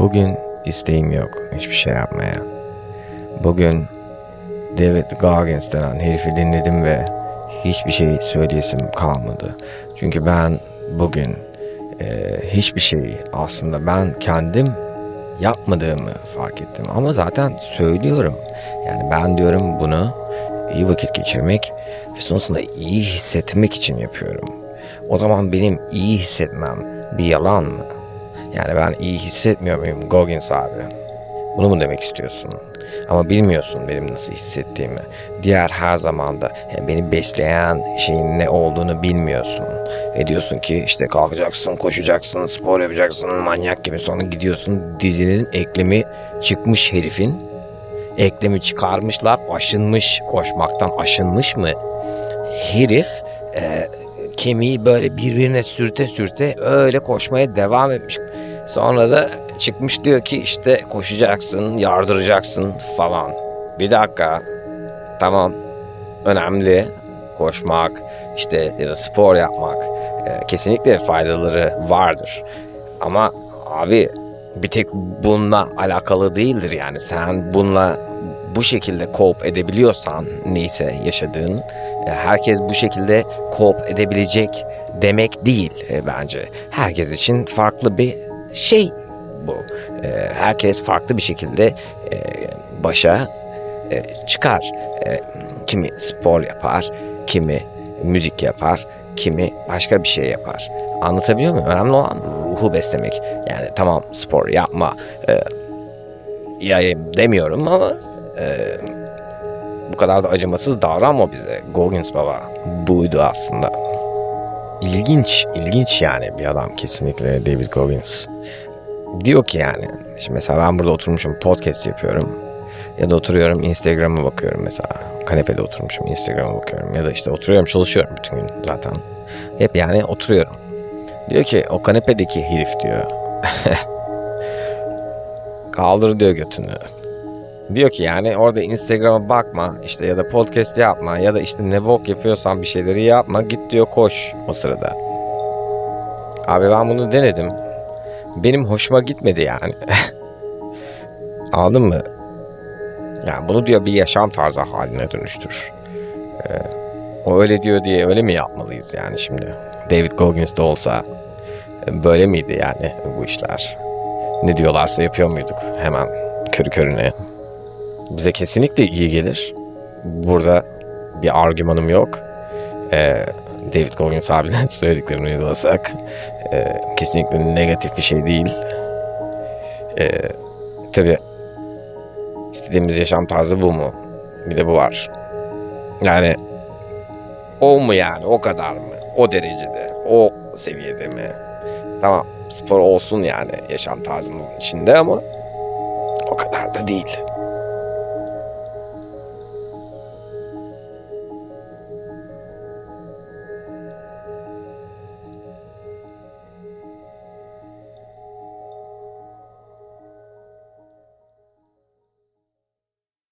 Bugün isteğim yok hiçbir şey yapmaya. Bugün David Goggins denen herifi dinledim ve hiçbir şey söyleyesim kalmadı. Çünkü ben bugün e, hiçbir şey aslında ben kendim yapmadığımı fark ettim. Ama zaten söylüyorum. Yani ben diyorum bunu iyi vakit geçirmek ve sonrasında iyi hissetmek için yapıyorum. O zaman benim iyi hissetmem bir yalan mı? Yani ben iyi hissetmiyor muyum Goggins abi? Bunu mu demek istiyorsun? Ama bilmiyorsun benim nasıl hissettiğimi. Diğer her zamanda yani beni besleyen şeyin ne olduğunu bilmiyorsun. Ve diyorsun ki işte kalkacaksın, koşacaksın, spor yapacaksın, manyak gibi sonra gidiyorsun dizinin eklemi çıkmış herifin. Eklemi çıkarmışlar, aşınmış, koşmaktan aşınmış mı? Herif e, kemiği böyle birbirine sürte sürte öyle koşmaya devam etmiş. Sonra da çıkmış diyor ki işte koşacaksın, yardıracaksın falan. Bir dakika. Tamam. Önemli. Koşmak, işte ya da spor yapmak e, kesinlikle faydaları vardır. Ama abi bir tek bununla alakalı değildir yani. Sen bununla bu şekilde cope edebiliyorsan neyse yaşadığın e, herkes bu şekilde cope edebilecek demek değil e, bence. Herkes için farklı bir şey bu. E, herkes farklı bir şekilde başa çıkar. Kimi spor yapar, kimi müzik yapar, kimi başka bir şey yapar. Anlatabiliyor muyum? Önemli olan ruhu beslemek. Yani tamam spor yapma, e, yayayım demiyorum ama e, bu kadar da acımasız davranma bize. Goggins baba buydu aslında. İlginç, ilginç yani bir adam kesinlikle David Goggins. Diyor ki yani, şimdi mesela ben burada oturmuşum podcast yapıyorum. Ya da oturuyorum Instagram'a bakıyorum mesela. Kanepede oturmuşum Instagram'a bakıyorum. Ya da işte oturuyorum çalışıyorum bütün gün zaten. Hep yani oturuyorum. Diyor ki o kanepedeki herif diyor. Kaldır diyor götünü. Diyor ki yani orada Instagram'a bakma işte ya da podcast yapma ya da işte ne bok yapıyorsan bir şeyleri yapma git diyor koş o sırada. Abi ben bunu denedim. Benim hoşuma gitmedi yani. Anladın mı? Yani bunu diyor bir yaşam tarzı haline dönüştür. Ee, o öyle diyor diye öyle mi yapmalıyız yani şimdi? David Goggins de olsa böyle miydi yani bu işler? Ne diyorlarsa yapıyor muyduk hemen körü körüne? Bize kesinlikle iyi gelir. Burada bir argümanım yok. Ee, David Goggins abinin söylediklerini uygulasak e, kesinlikle negatif bir şey değil. Ee, tabii istediğimiz yaşam tarzı bu mu? Bir de bu var. Yani o mu yani o kadar mı? O derecede, o seviyede mi? Tamam spor olsun yani yaşam tarzımızın içinde ama o kadar da değil.